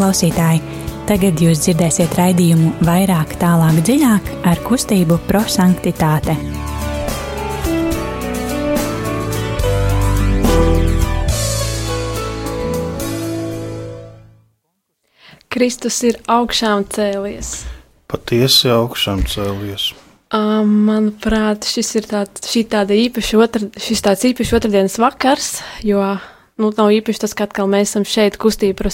klausītāji! Tagad jūs dzirdēsiet raidījumu vairāk, tālāk, dziļāk ar kustību prosanktitāte. Kristus ir augšām cēlies. Patiesi augšām cēlies. Manuprāt, šis ir tāds, tāda īpaša otra, tāds īpašs otrdienas vakars, jo nu, nav īpaši tas, ka atkal mēs esam šeit kustība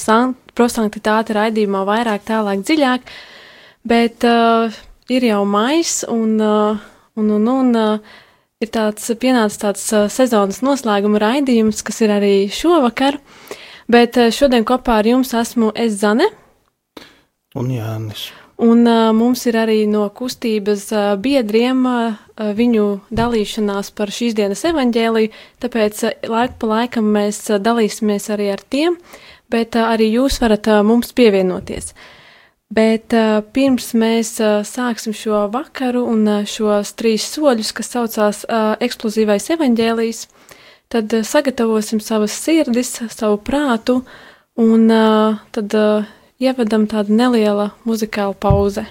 prosanktitāte raidījumā vairāk, tālāk, dziļāk, bet uh, ir jau mais un, uh, un, un, un uh, ir tāds pienācis tāds uh, sezonas noslēguma raidījums, kas ir arī šovakar, bet uh, šodien kopā ar jums esmu es Zane. Un Jānis. Un uh, mums ir arī no kustības uh, biedriem uh, viņu dalīšanās par šīs dienas evaņģēliju, tāpēc uh, laiku pa laikam mēs uh, dalīsimies arī ar tiem, bet uh, arī jūs varat uh, mums pievienoties. Bet uh, pirms mēs uh, sāksim šo vakaru un uh, šos trīs soļus, kas saucās uh, eksplozīvais evaņģēlijs, tad uh, sagatavosim savas sirdis, savu prātu un uh, tad uh, ievedam tādu nelielu muzikālu pauzi.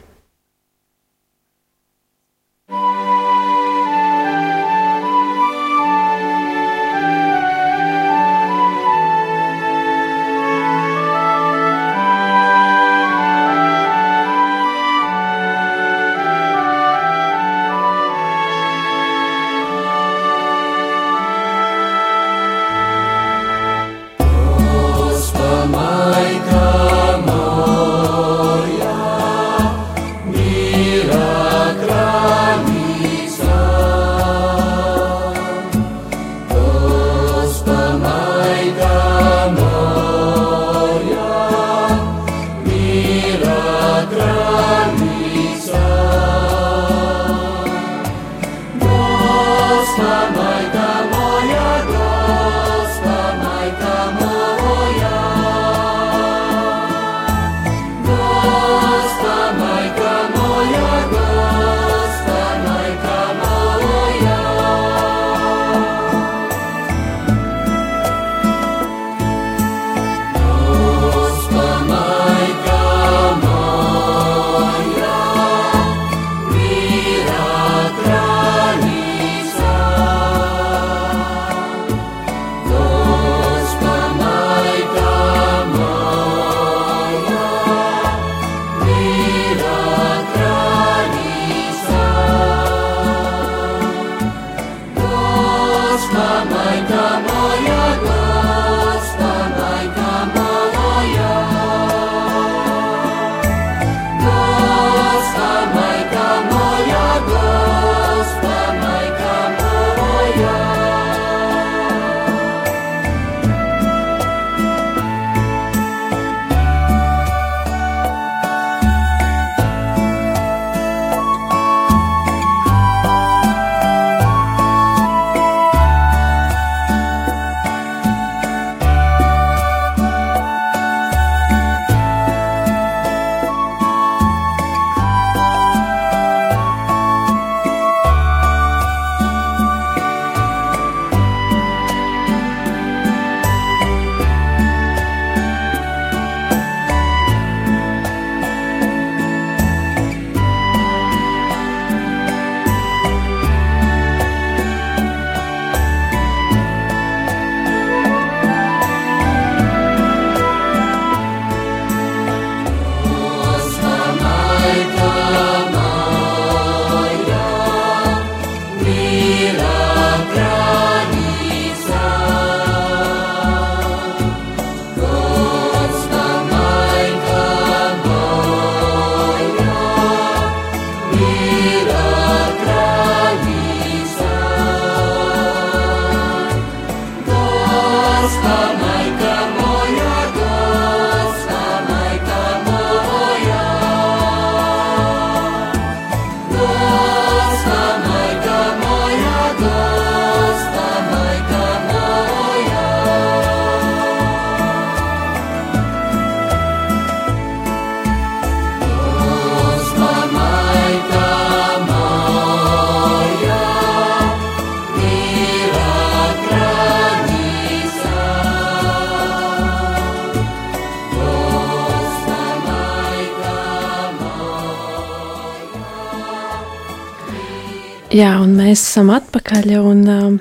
Jā, un mēs esam atpakaļ, un um,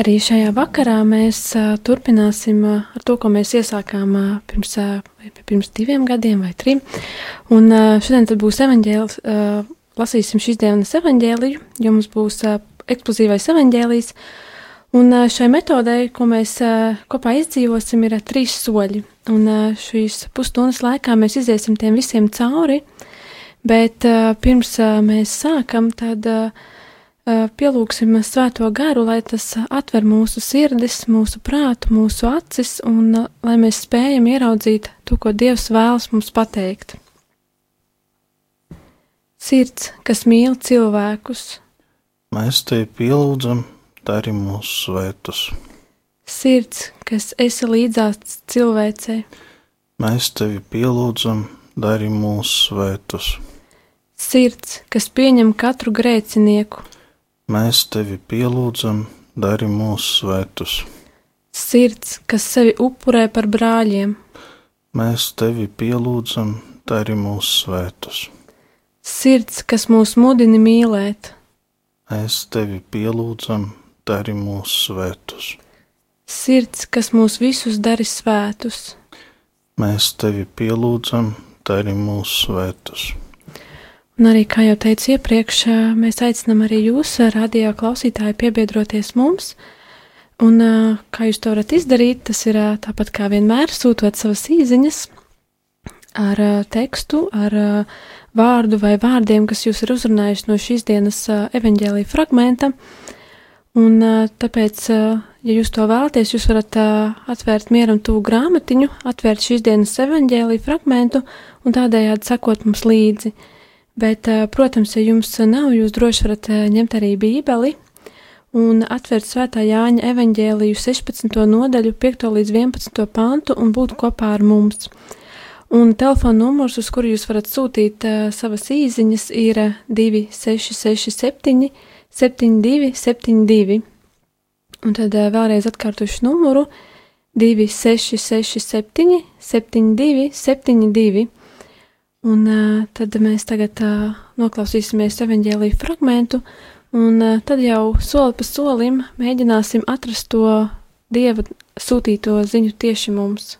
arī šajā vakarā mēs uh, turpināsim uh, ar to, ko mēs iesākām uh, pirms, uh, pirms diviem gadiem vai trim. Un uh, šodien būs evaņģēlis, uh, lasīsim šīs dienas evaņģēliju, jo mums būs uh, eksplozīvais evaņģēlijs. Un uh, šai metodei, ko mēs uh, kopā izdzīvosim, ir uh, trīs soļi. Un uh, šīs pusstundas laikā mēs iziesim tiem visiem cauri, bet uh, pirms uh, mēs sākam, tad uh, pielūgsim svēto garu, lai tas atver mūsu sirdis, mūsu prātu, mūsu acis un lai mēs spējam ieraudzīt to, ko Dievs vēlas mums pateikt. Sirds, kas mīl cilvēkus, mēs tevi pielūdzam, dari mūsu svētus. Sirds, kas esi līdzās cilvēcei, mēs tevi pielūdzam, dari mūsu svētus. Sirds, kas pieņem katru grēcinieku, Mēs tevi pielūdzam, dari mūsu svētus. Sirds, kas sevi upurē par brāļiem, Mēs tevi pielūdzam, dari mūsu svētus. sirds, kas mūs mudina mīlēt, Mēs tevi pielūdzam, dari mūsu svētus. sirds, kas mūs visus dara svētus, Mēs tevi pielūdzam, dari mūsu svētus. Un arī, kā jau teicu iepriekš, mēs aicinām arī jūs, radio klausītāji, piebiedroties mums. Un kā jūs to varat izdarīt, tas ir tāpat kā vienmēr sūtot savas īsiņas ar tekstu, ar vārdu vai vārdiem, kas jūs ir uzrunājuši no šīs dienas evaņģēlīja fragmenta. Un tāpēc, ja jūs to vēlaties, jūs varat atvērt mieram tūgu grāmatiņu, atvērt šīs dienas evaņģēlīja fragmentu un tādējādi sekot mums līdzi. Bet, protams, ja jums nav, jūs droši varat ņemt arī bībeli un atvērt svētā Jāņa evaņģēliju 16. nodaļu, 5. līdz 11. pantu un būt kopā ar mums. Un telefona numurs, uz kuru jūs varat sūtīt uh, savas īsiņas, ir 2667, 72, 72. Un tad uh, vēlreiz atkārtošu numuru 2667, 72, 72. Un uh, tad mēs tagad uh, noklausīsimies evaņģēlīju fragmentu, un uh, tad jau soli pa solim mēģināsim atrast to Dieva sūtīto ziņu tieši mums.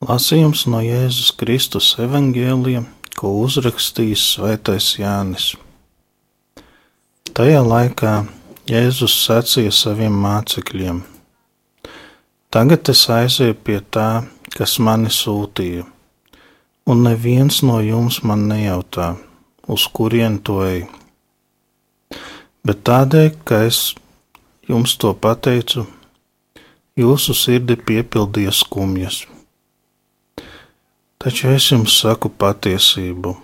Lasījums no Jēzus Kristus evaņģēlija, ko uzrakstījis Svētais Jānis. Tajā laikā Jēzus sacīja saviem mācekļiem: Tagad es aizēju pie tā, kas mani sūtīja, un neviens no jums man nejautā, uz kurien to ej. Bet tādēļ, ka es jums to pateicu, jūsu sirdi piepildīja skumjas. Taču es jums saku patiesību.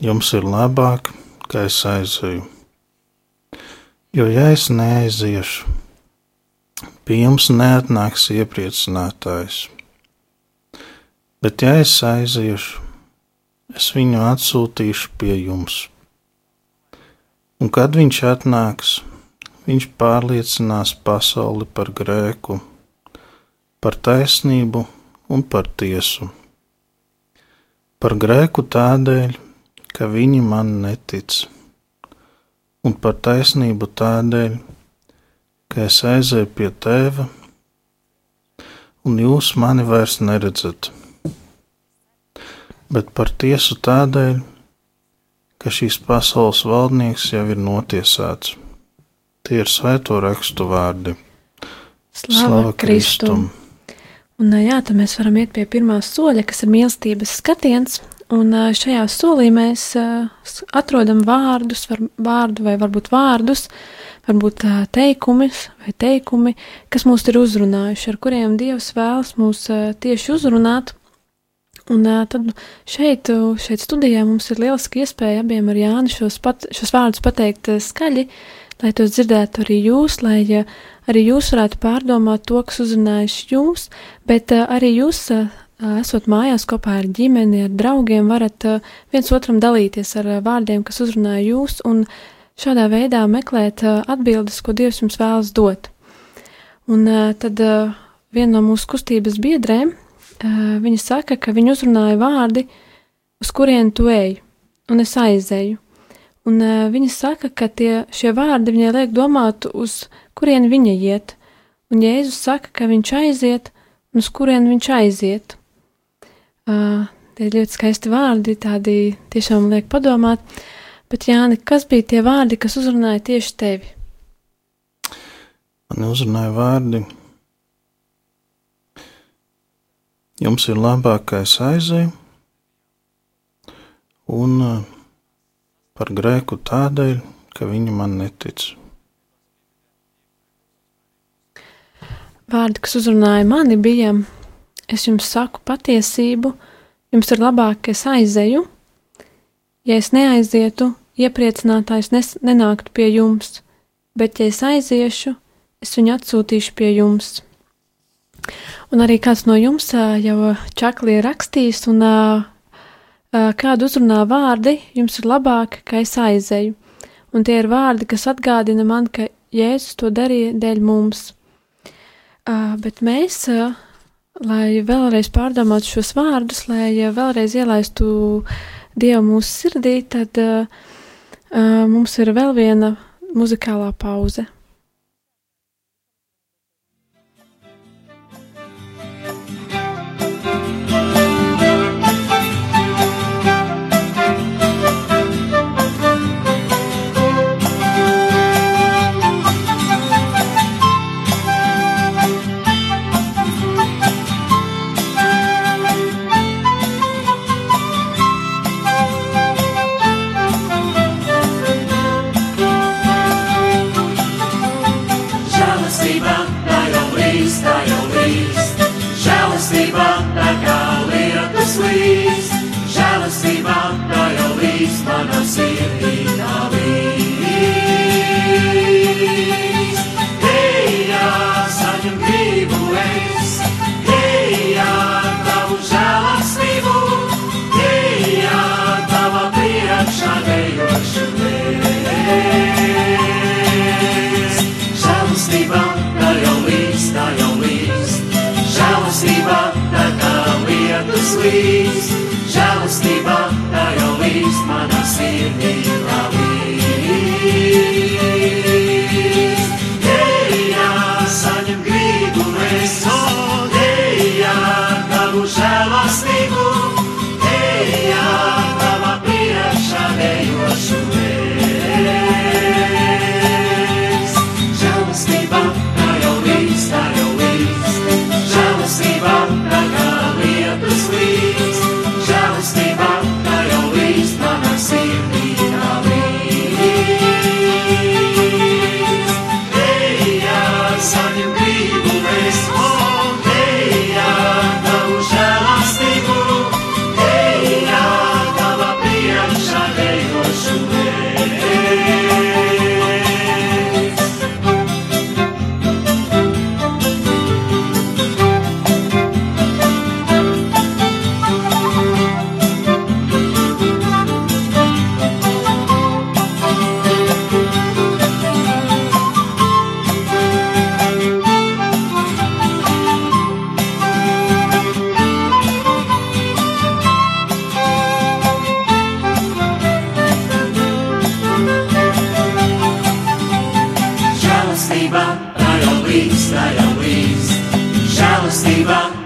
Jums ir labāk, ka es aizēju. Jo ja es neaiziešu, pie jums neatnāks iepriecinātājs. Bet ja es aiziešu, es viņu atsūtīšu pie jums. Un kad viņš atnāks, viņš pārliecinās pasauli par grēku, par taisnību un par tiesu. Par grēku tādēļ, ka viņi man netic, un par taisnību tādēļ, ka es aizēju pie tēva, un jūs mani vairs neredzat, bet par tiesu tādēļ, ka šīs pasaules valdnieks jau ir notiesāts. Tie ir svēto rakstu vārdi. Slava Kristum! Un, jā, tad mēs varam iet pie pirmā soļa, kas ir mīlestības skatiens. Un šajā solī mēs atrodam vārdus, var, vārdu vai varbūt vārdus, varbūt teikumus vai teikumi, kas mūs ir uzrunājuši, ar kuriem Dievs vēlas mūs tieši uzrunāt. Un tad šeit, šeit studijā mums ir lieliski iespēja abiem ar Jāni šos, pat, šos vārdus pateikt skaļi, lai tos dzirdētu arī jūs, lai arī jūs varētu pārdomāt to, kas uzrunājuši jūs, bet arī jūs, esot mājās kopā ar ģimeni, ar draugiem, varat viens otram dalīties ar vārdiem, kas uzrunāja jūs, un šādā veidā meklēt atbildes, ko Dievs jums vēlas dot. Un tad viena no mūsu kustības biedrēm, viņa saka, ka viņa uzrunāja vārdi, uz kurien tu ej, un es aizēju. Un uh, viņa saka, ka tie, šie vārdi viņai liek domāt, uz kurien viņa iet. Un Jēzus saka, ka viņš aiziet, un uz kurien viņš aiziet. Uh, tie ir ļoti skaisti vārdi, tādi tiešām liek padomāt. Bet, Jāni, kas bija tie vārdi, kas uzrunāja tieši tevi? Man uzrunāja vārdi. Jums ir labākais aizēja, un par grēku tādēļ, ka viņi man netic. Vārdi, kas uzrunāja mani, bija: Es jums saku patiesību, jums ir labāk, ka es aizeju. Ja es neaizietu, iepriecinātājs nes, nenāktu pie jums, bet ja es aiziešu, es viņu atsūtīšu pie jums. Un arī kāds no jums jau čaklī ir rakstījis, un kādu uzrunā vārdi jums ir labāk, ka es aizeju. Un tie ir vārdi, kas atgādina man, ka Jēzus to darīja dēļ mums. Bet mēs, lai vēlreiz pārdomātu šos vārdus, lai vēlreiz ielaistu Dievu mūsu sirdī, tad mums ir vēl viena muzikālā pauze.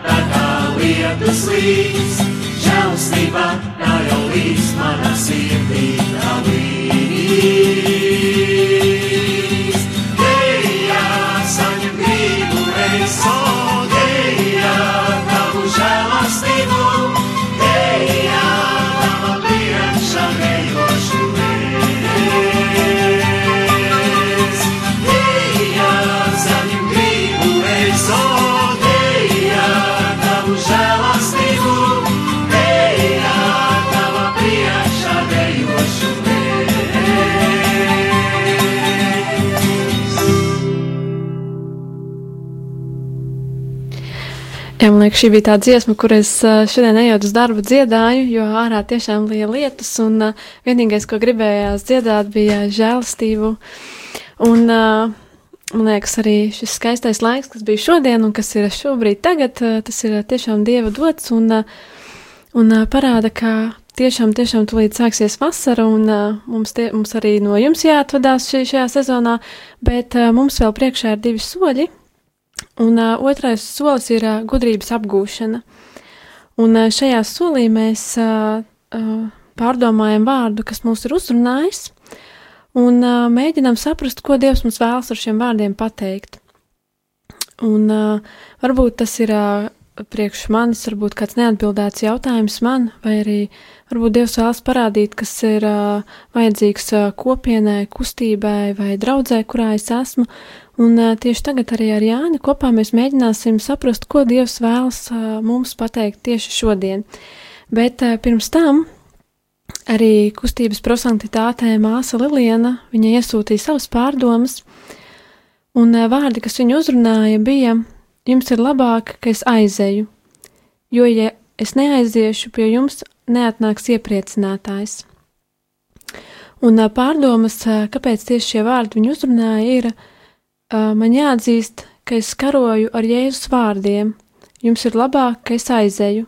tā kā lietus līdz, žēlstība tā jau līdz manā sirdī tā līdz. Jā, man liekas, šī bija tā dziesma, kur es šodien ejot uz darbu dziedāju, jo ārā tiešām bija lietus, un vienīgais, ko gribējās dziedāt, bija žēlastību. Un, man liekas, arī šis skaistais laiks, kas bija šodien un kas ir šobrīd tagad, tas ir tiešām Dieva dots un, un parāda, ka tiešām, tiešām tulīt sāksies vasara, un uh, mums, tie, mums arī no jums jāatvadās šī, šajā sezonā, bet uh, mums vēl priekšā ir divi soļi, un uh, otrais solis ir uh, gudrības apgūšana. Un uh, šajā solī mēs uh, uh, pārdomājam vārdu, kas mūs ir uzrunājis, un uh, mēģinām saprast, ko Dievs mums vēlas ar šiem vārdiem pateikt. Un uh, varbūt tas ir uh, priekš manis, varbūt kāds neatbildēts jautājums man, vai arī varbūt Dievs vēlas parādīt, kas ir uh, vajadzīgs uh, kopienai, kustībai vai draudzē, kurā es esmu. Un tieši tagad arī ar Jāni kopā mēs mēģināsim saprast, ko Dievs vēlas mums pateikt tieši šodien. Bet pirms tam arī kustības prosanktitātē māsa Liliena, viņa iesūtīja savas pārdomas, un vārdi, kas viņu uzrunāja, bija jums ir labāk, ka es aizēju, jo, ja es neaiziešu pie jums, neatnāks iepriecinātājs. Un pārdomas, kāpēc tieši šie vārdi viņu uzrunāja, ir: man jāatzīst, ka es karoju ar Jēzus vārdiem, jums ir labāk, ka es aizēju.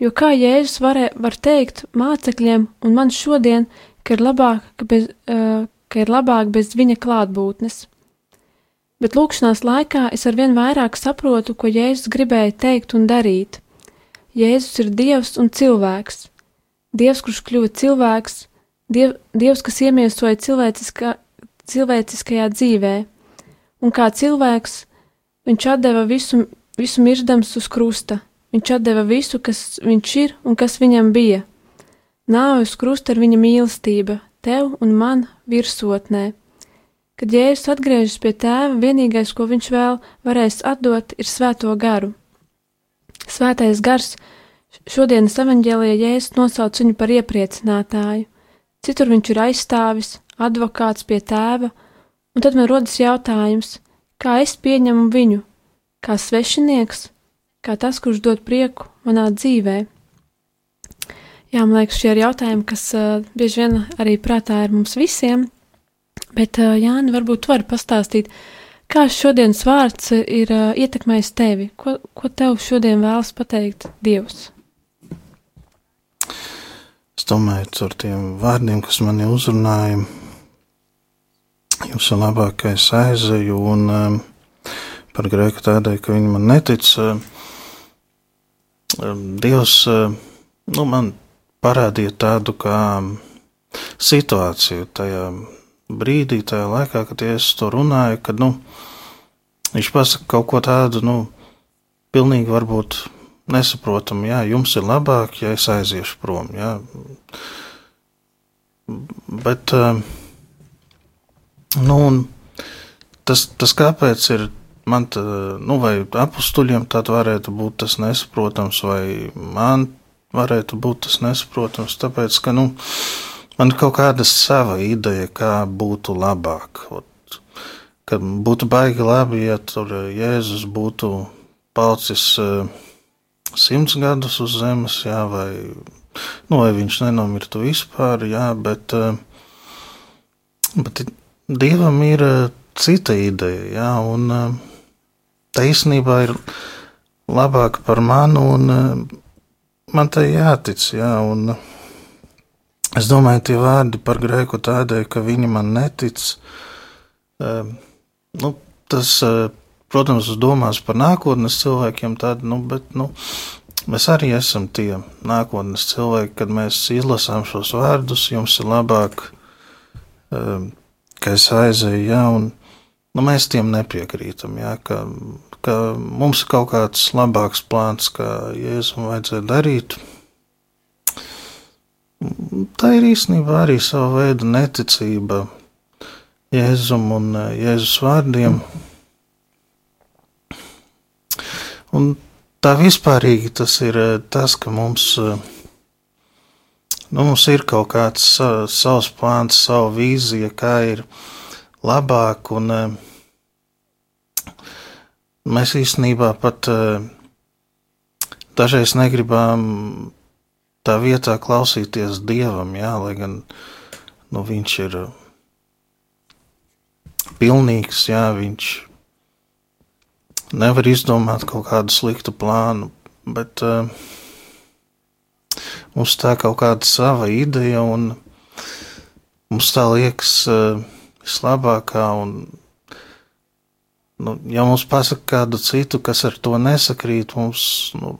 Jo kā Jēzus varē, var teikt mācekļiem un man šodien, ka ir labāk, ka, bez, ka ir labāk bez viņa klātbūtnes? bet lūkšanās laikā es arvien vairāk saprotu, ko Jēzus gribēja teikt un darīt. Jēzus ir Dievs un cilvēks. Dievs, kurš kļuva cilvēks, diev, Dievs, kas iemiesoja cilvēciskā, cilvēciskajā dzīvē, un kā cilvēks viņš atdeva visu, visu mirdams uz krusta, viņš atdeva visu, kas viņš ir un kas viņam bija. Nāve uz krusta ir viņa mīlestība, tev un man virsotnē. Kad Jēzus atgriežas pie tēva, vienīgais, ko viņš vēl varēs atdot, ir svēto garu. Svētais gars šodienas evaņģēlijā Jēzus nosauc viņu par iepriecinātāju, citur viņš ir aizstāvis, advokāts pie tēva, un tad man rodas jautājums, kā es pieņemu viņu, kā svešinieks, kā tas, kurš dod prieku manā dzīvē. Jā, man liekas, šie ir jautājumi, kas uh, bieži vien arī prātā ir mums visiem, Bet, Jāni, varbūt tu vari pastāstīt, kā šodienas vārds ir ietekmējis tevi? Ko, ko tev šodien vēlas pateikt Dievs? Es domāju, ar tiem vārdiem, kas mani uzrunāja, ir labākais aizēju un um, par grēku tādēļ, ka viņi man netic. Um, Dievs um, nu, man parādīja tādu kā situāciju tajā brīdī, tajā laikā, kad es to runāju, kad nu, viņš pasaka kaut ko tādu, nu, pilnīgi varbūt nesaprotamu. Jā, jums ir labāk, ja es aiziešu prom. Jā. Bet, eh, nu, tas, tas kāpēc ir man, tā, nu, vai apstuļiem tad varētu būt tas nesaprotams, vai man varētu būt tas nesaprotams, tāpēc, ka, nu, man ir kaut kāda sava ideja, kā būtu labāk. Ka būtu baigi labi, ja tur Jēzus būtu palicis uh, simts gadus uz zemes, jā, vai, nu, vai viņš nenomirtu vispār, jā, bet, uh, bet Dievam ir uh, cita ideja, jā, un tā īstenībā ir labāk par manu, un uh, man tai jātic, jā, un Es domāju, tie vārdi par grēku tādēļ, ka viņi man netic. Nu, tas, protams, domās par nākotnes cilvēkiem, tad, nu, bet, nu, mēs arī esam tie nākotnes cilvēki, kad mēs izlasām šos vārdus, jums ir labāk, ka es aizēju, jā, un nu, mēs tiem nepiekrītam, jā, ka, ka mums ir kaut kāds labāks plāns, kā Jēzum vajadzēja darīt tā ir īstenībā arī sava veida neticība Jēzum un eh, Jēzus vārdiem. Un tā vispārīgi tas ir eh, tas, ka mums, eh, nu, mums ir kaut kāds savs plāns, sava vīzija, kā ir labāk, un mēs īstenībā pat dažreiz negribam tā vietā klausīties dievam, jā, lai gan nu, viņš ir pilnīgs, jā, viņš nevar izdomāt kaut kādu sliktu plānu, bet uh, mums tā kaut kāda sava ideja, un mums tā liekas uh, vislabākā. Un, nu, ja mums pasaka kādu citu, kas ar to nesakrīt, mums nu,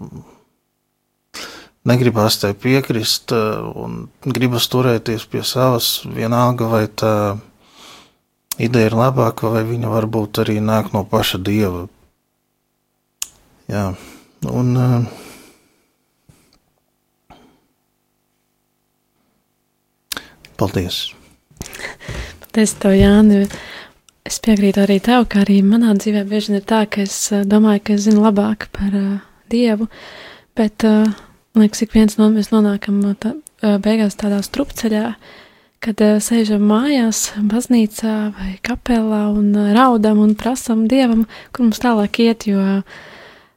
negribas tai piekrist, uh, un gribas turēties pie savas, vienalga vai tā ideja ir labāka, vai viņa varbūt arī nāk no paša dieva. Jā, un uh, Paldies! Paldies, tev, Jāni! Es piekrītu arī tev, ka arī manā dzīvē bieži ir tā, ka es eh, domāju, ka es zinu labāk par uh, Dievu, bet, uh, liekas, ik viens no mēs nonākam tā, uh, beigās tādā strupceļā, kad uh, sēžam mājās, baznīcā vai kapelā un uh, raudam un prasam Dievam, kur mums tālāk iet, jo uh,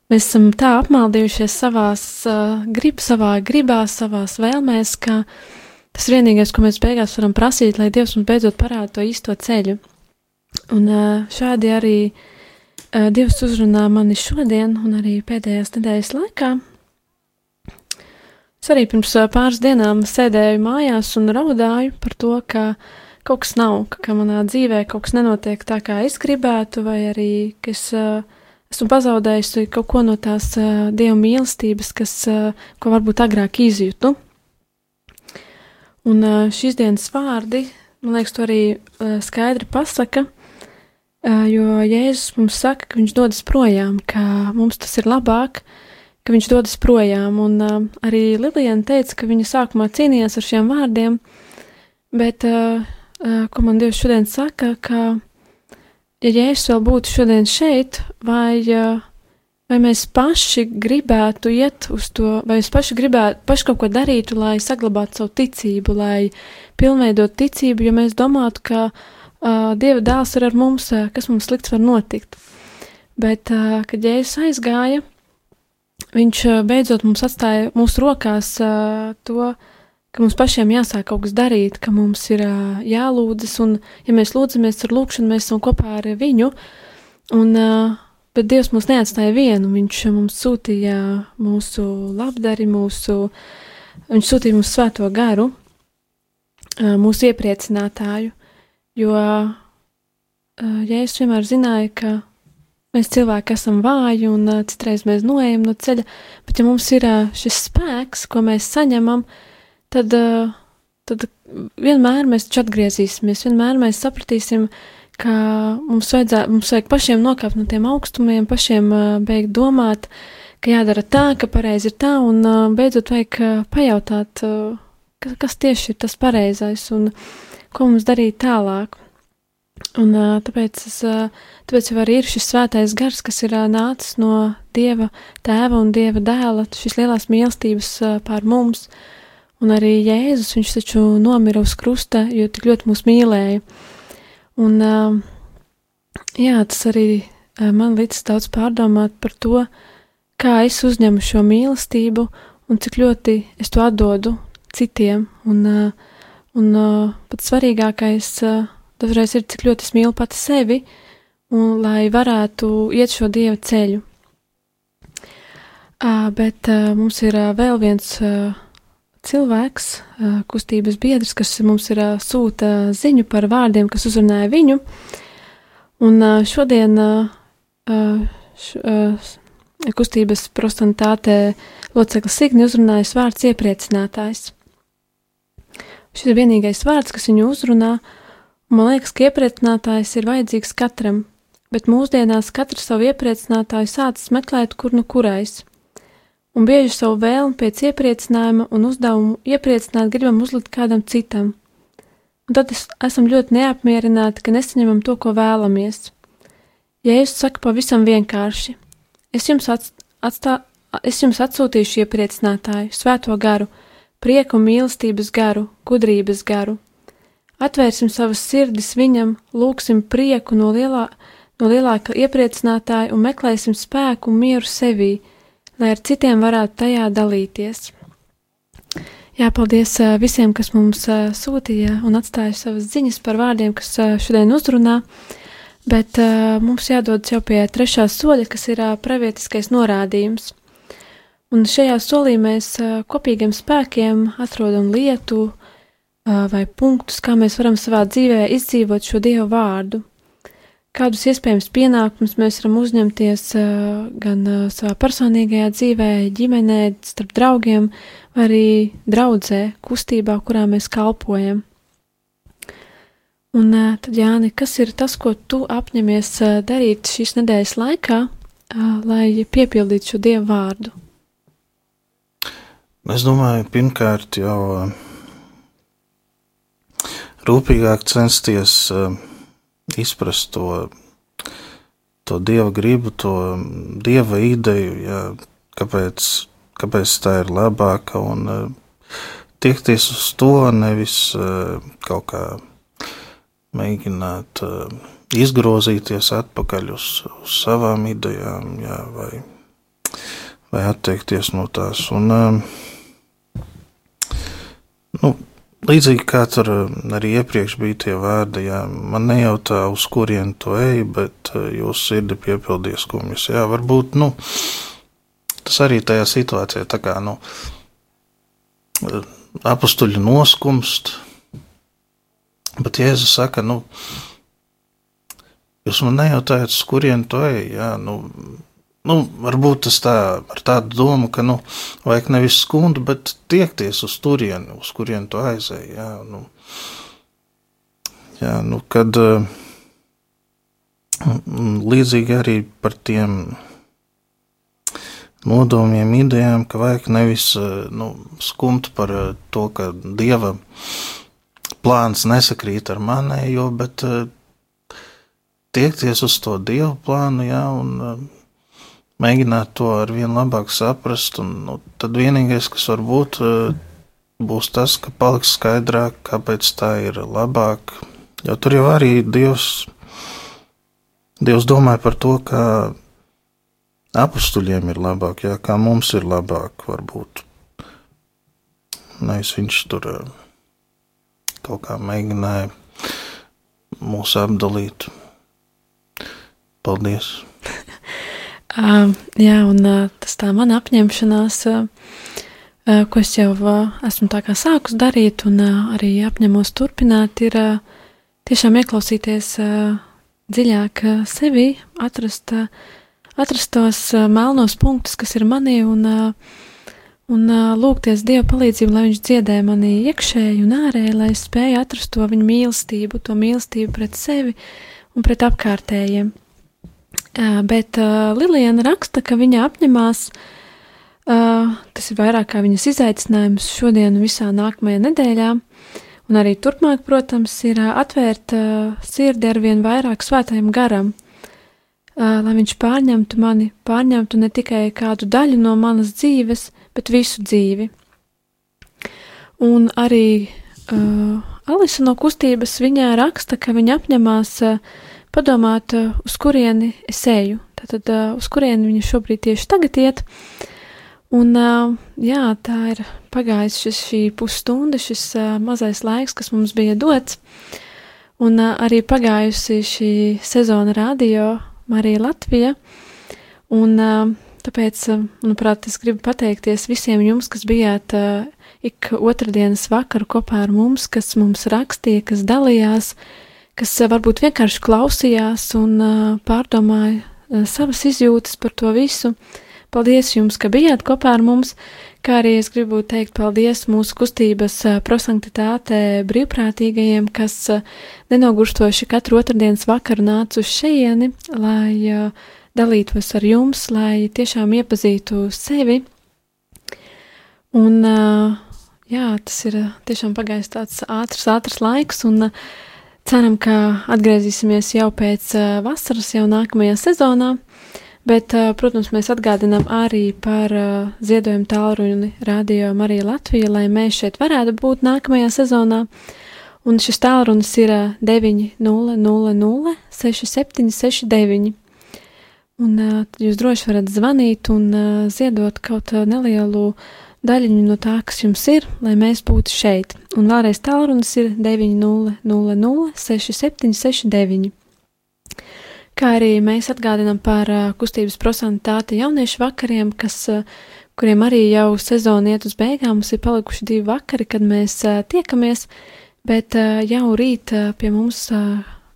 mēs esam tā apmaldījušies savās uh, grib, savā gribā, savās vēlmēs, ka uh, Tas vienīgais, ko mēs beigās varam prasīt, lai Dievs mums beidzot parāda to īsto ceļu. Un šādi arī Dievs uzrunā mani šodien un arī pēdējās nedēļas laikā. Es arī pirms pāris dienām sēdēju mājās un raudāju par to, ka kaut kas nav, ka manā dzīvē kaut kas nenotiek tā, kā es gribētu, vai arī ka es esmu pazaudējusi kaut ko no tās Dieva mīlestības, kas, ko varbūt agrāk izjūtu. Un šīs dienas vārdi, man liekas, to arī skaidri pasaka, jo Jēzus mums saka, ka viņš dodas projām, ka mums tas ir labāk, ka viņš dodas projām. Un arī Lilijana teica, ka viņa sākumā cīnījās ar šiem vārdiem, bet ko man Dievs šodien saka, ka ja Jēzus vēl būtu šodien šeit, vai vai mēs paši gribētu iet uz to, vai mēs paši gribētu, paši kaut ko darītu, lai saglabātu savu ticību, lai pilnveidot ticību, jo mēs domātu, ka uh, Dieva dēls ir ar mums, uh, kas mums slikts var notikt. Bet, uh, kad Jēzus aizgāja, viņš uh, beidzot mums atstāja mūsu rokās uh, to, ka mums pašiem jāsāk kaut kas darīt, ka mums ir uh, jālūdzas, un ja mēs lūdzamies ar lūkšanu, mēs esam kopā ar viņu, un uh, Bet Dievs mūs neatstāja vienu. Viņš mums sūtīja mūsu labdari, mūsu, viņš sūtīja mums svēto garu, mūsu iepriecinātāju. Jo Jēzus vienmēr zināja, ka mēs cilvēki esam vāji un citreiz mēs noejam no ceļa, bet ja mums ir šis spēks, ko mēs saņemam, tad, tad vienmēr mēs atgriezīsimies, vienmēr mēs sapratīsim, uh, ka mums, vajadzē, mums vajag pašiem nokāpt no tiem augstumiem, pašiem beigt domāt, ka jādara tā, ka pareizi ir tā, un beidzot vajag pajautāt, kas, kas tieši ir tas pareizais un ko mums darīt tālāk. Un tāpēc, es, tāpēc jau arī ir šis svētais gars, kas ir nācis no Dieva tēva un Dieva dēla, šīs lielās mīlestības pār mums. Un arī Jēzus, viņš taču nomira uz krusta, jo tik ļoti mūs mīlēja. Un, jā, tas arī man līdz daudz pārdomāt par to, kā es uzņemu šo mīlestību un cik ļoti es to atdodu citiem. Un, un pats svarīgākais dažreiz ir, cik ļoti es mīlu pati sevi, un lai varētu iet šo dievu ceļu. Bet mums ir vēl viens cilvēks, kustības biedrs, kas mums ir sūta ziņu par vārdiem, kas uzrunāja viņu. Un šodien š, kustības prostantātē loceklis Signi uzrunājas vārds iepriecinātājs. Šis ir vienīgais vārds, kas viņu uzrunā, un man liekas, ka iepriecinātājs ir vajadzīgs katram, bet mūsdienās katrs savu iepriecinātāju sācis meklēt kur nu kurais un bieži savu vēlmu pēc iepriecinājuma un uzdevumu iepriecināt gribam uzlikt kādam citam. Un tad es, esam ļoti neapmierināti, ka nesaņemam to, ko vēlamies. Ja es saku pavisam vienkārši, es jums, atstā, es jums atsūtīšu iepriecinātāju, svēto garu, prieku un mīlestības garu, gudrības garu. Atvērsim savas sirdis viņam, lūgsim prieku no, lielā, no lielāka iepriecinātāja un meklēsim spēku un mieru sevī lai ar citiem varētu tajā dalīties. Jā, paldies visiem, kas mums sūtīja un atstāja savas ziņas par vārdiem, kas šodien uzrunā, bet mums jādodas jau pie trešā soļa, kas ir pravietiskais norādījums. Un šajā solī mēs kopīgiem spēkiem atrodam lietu vai punktus, kā mēs varam savā dzīvē izdzīvot šo Dievu vārdu. Kādus iespējams pienākumus mēs varam uzņemties gan savā personīgajā dzīvē, ģimenē, starp draugiem, vai arī draudzē, kustībā, kurā mēs kalpojam. Un tad, Jāni, kas ir tas, ko tu apņemies darīt šīs nedēļas laikā, lai piepildītu šo Dievu vārdu? Es domāju, pirmkārt jau rūpīgāk censties izprast to, to dieva gribu, to dieva ideju, jā, kāpēc, kāpēc tā ir labāka un tiekties uz to, nevis kaut kā mēģināt izgrozīties atpakaļ uz, uz savām idejām, jā, vai, vai atteikties no tās. Un, Nu, līdzīgi kā tur eh, arī iepriekš bija tie vārdi, jā, man nejautā, uz kurien tu ej, bet eh, jūsu sirdi piepildīs kumjas. Jā, varbūt nu, tas arī tajā situācijā tā kā nu, eh, apstuļu noskumst. Bet Jēzus saka, nu, jūs man nejautājat, uz kurien tu ej. Jā, nu, Nu, varbūt tas tā ar tādu domu, ka, nu, vajag nevis skundu, bet tiekties uz turieni, uz kurien tu aizēji. Jā, nu, jā, nu kad līdzīgi arī par tiem nodomiem, idejām, ka vajag nevis nu, skumt par to, ka dieva plāns nesakrīt ar manējo, bet tiekties uz to dievu plānu, jā, un mēģināt to ar vien labāk saprast. Un, nu, tad vienīgais, kas var būt, eh, būs tas, ka paliks skaidrāk, kāpēc tā ir labāk. Jo tur jau arī Dievs, Dievs domāja par to, kā apstuļiem ir labāk, jā, kā mums ir labāk, varbūt. Nevis viņš tur eh, kaut kā mēģināja mūs apdalīt. Paldies! Uh, jā, un uh, tas tā mana apņemšanās, uh, ko es jau esmu tā kā sākus darīt un arī apņemos turpināt, ir tiešām ieklausīties dziļāk sevi, atrast, atrast tos melnos punktus, kas ir manī, un, un lūgties Dieva palīdzību, lai Viņš dziedē manī iekšēji un ārēji, lai es spēju atrast to viņa mīlestību, to mīlestību pret sevi un pret apkārtējiem. Bet Lilijana raksta, ka viņa apņemās, tas ir vairāk kā viņas izaicinājums šodien un visā nākamajā nedēļā, un arī turpmāk, protams, ir atvērt sirdi ar vien vairāk svētajam garam, lai viņš pārņemtu mani, pārņemtu ne tikai kādu daļu no manas dzīves, bet visu dzīvi. Un arī uh, Alisa no kustības viņā raksta, ka viņa apņemās uh, padomāt, uh, uz kurieni es eju, tātad uh, uz kurieni viņa šobrīd tieši tagad iet. Un, uh, jā, tā ir pagājis šis, šī pusstunda, šis mazais laiks, kas mums bija dots, un arī pagājusi šī sezona radio Marija Latvija, un tāpēc, manuprāt, es gribu pateikties visiem jums, kas bijāt ik otrdienas vakaru kopā ar mums, kas mums rakstīja, kas dalījās, uh, kas eh, varbūt vienkārši klausījās un eh, pārdomāja eh, savas izjūtas par to visu. Paldies jums, ka bijāt kopā ar mums, kā arī es gribu teikt paldies mūsu kustības prosanktitātē brīvprātīgajiem, kas nenogurstoši katru otrdienas vakaru nāca uz šejieni, lai dalītos ar jums, lai tiešām iepazītu sevi. Un, jā, tas ir tiešām pagājis tāds ātrs, ātrs laiks, un uh, Ceram, ka atgriezīsimies jau pēc uh, vasaras, jau nākamajā sezonā. Bet, uh, protams, mēs atgādinām arī par uh, ziedojumu tālruni Radio Marija Latvija, lai mēs šeit varētu būt nākamajā sezonā. Un šis tālrunis ir 900 6769. Un jūs droši varat zvanīt un ziedot kaut nelielu uh, daļiņu no tā, kas jums ir, lai mēs būtu šeit. Un vēlreiz tālrunis ir 900-6769. Kā arī mēs atgādinām par kustības prosantāti jauniešu vakariem, kas, kuriem arī jau sezona iet uz beigām. Mums ir palikuši divi vakari, kad mēs tiekamies, bet jau rīt pie mums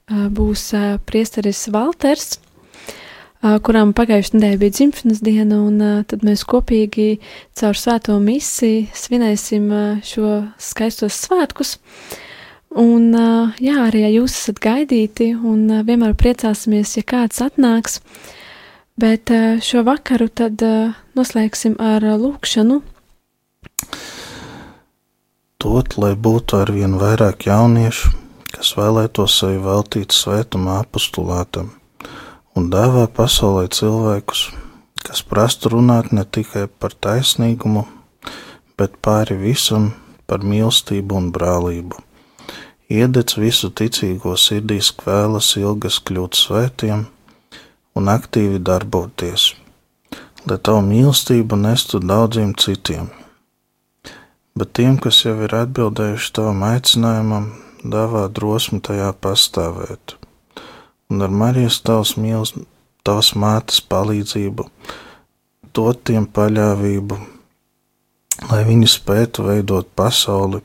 būs priesteris Valters, kurām pagājušajā nedēļā bija dzimšanas diena, un tad mēs kopīgi caur svēto misiju svinēsim šo skaistos svētkus. Un, jā, arī ja jūs esat gaidīti, un vienmēr priecāsimies, ja kāds atnāks. Bet šo vakaru tad noslēgsim ar lūkšanu. Tot, lai būtu ar vien vairāk jauniešu, kas vēlētos sevi veltīt svētumā apostulātam un dāvā pasaulē cilvēkus, kas prastu runāt ne tikai par taisnīgumu, bet pāri visam par mīlestību un brālību. Iedec visu ticīgo sirdīs kvēlas ilgas kļūt svētiem un aktīvi darboties, lai tavu mīlestību nestu daudziem citiem. Bet tiem, kas jau ir atbildējuši tavam aicinājumam, dāvā drosmi tajā pastāvēt un ar Marijas tavas mīlas, tavas mātes palīdzību, dot tiem paļāvību, lai viņi spētu veidot pasauli,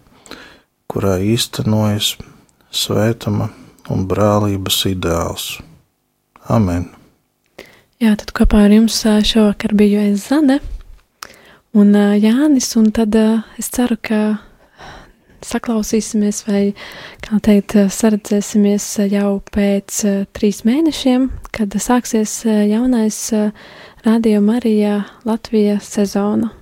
kurā īstenojas svētuma un brālības ideāls. Amen! Jā, tad kopā ar jums šovakar biju es Zane un Jānis, un tad es ceru, ka saklausīsimies, vai, kā teikt, saredzēsimies jau pēc uh, trīs mēnešiem, kad sāksies uh, jaunais uh, Radio Marija Latvija sezona.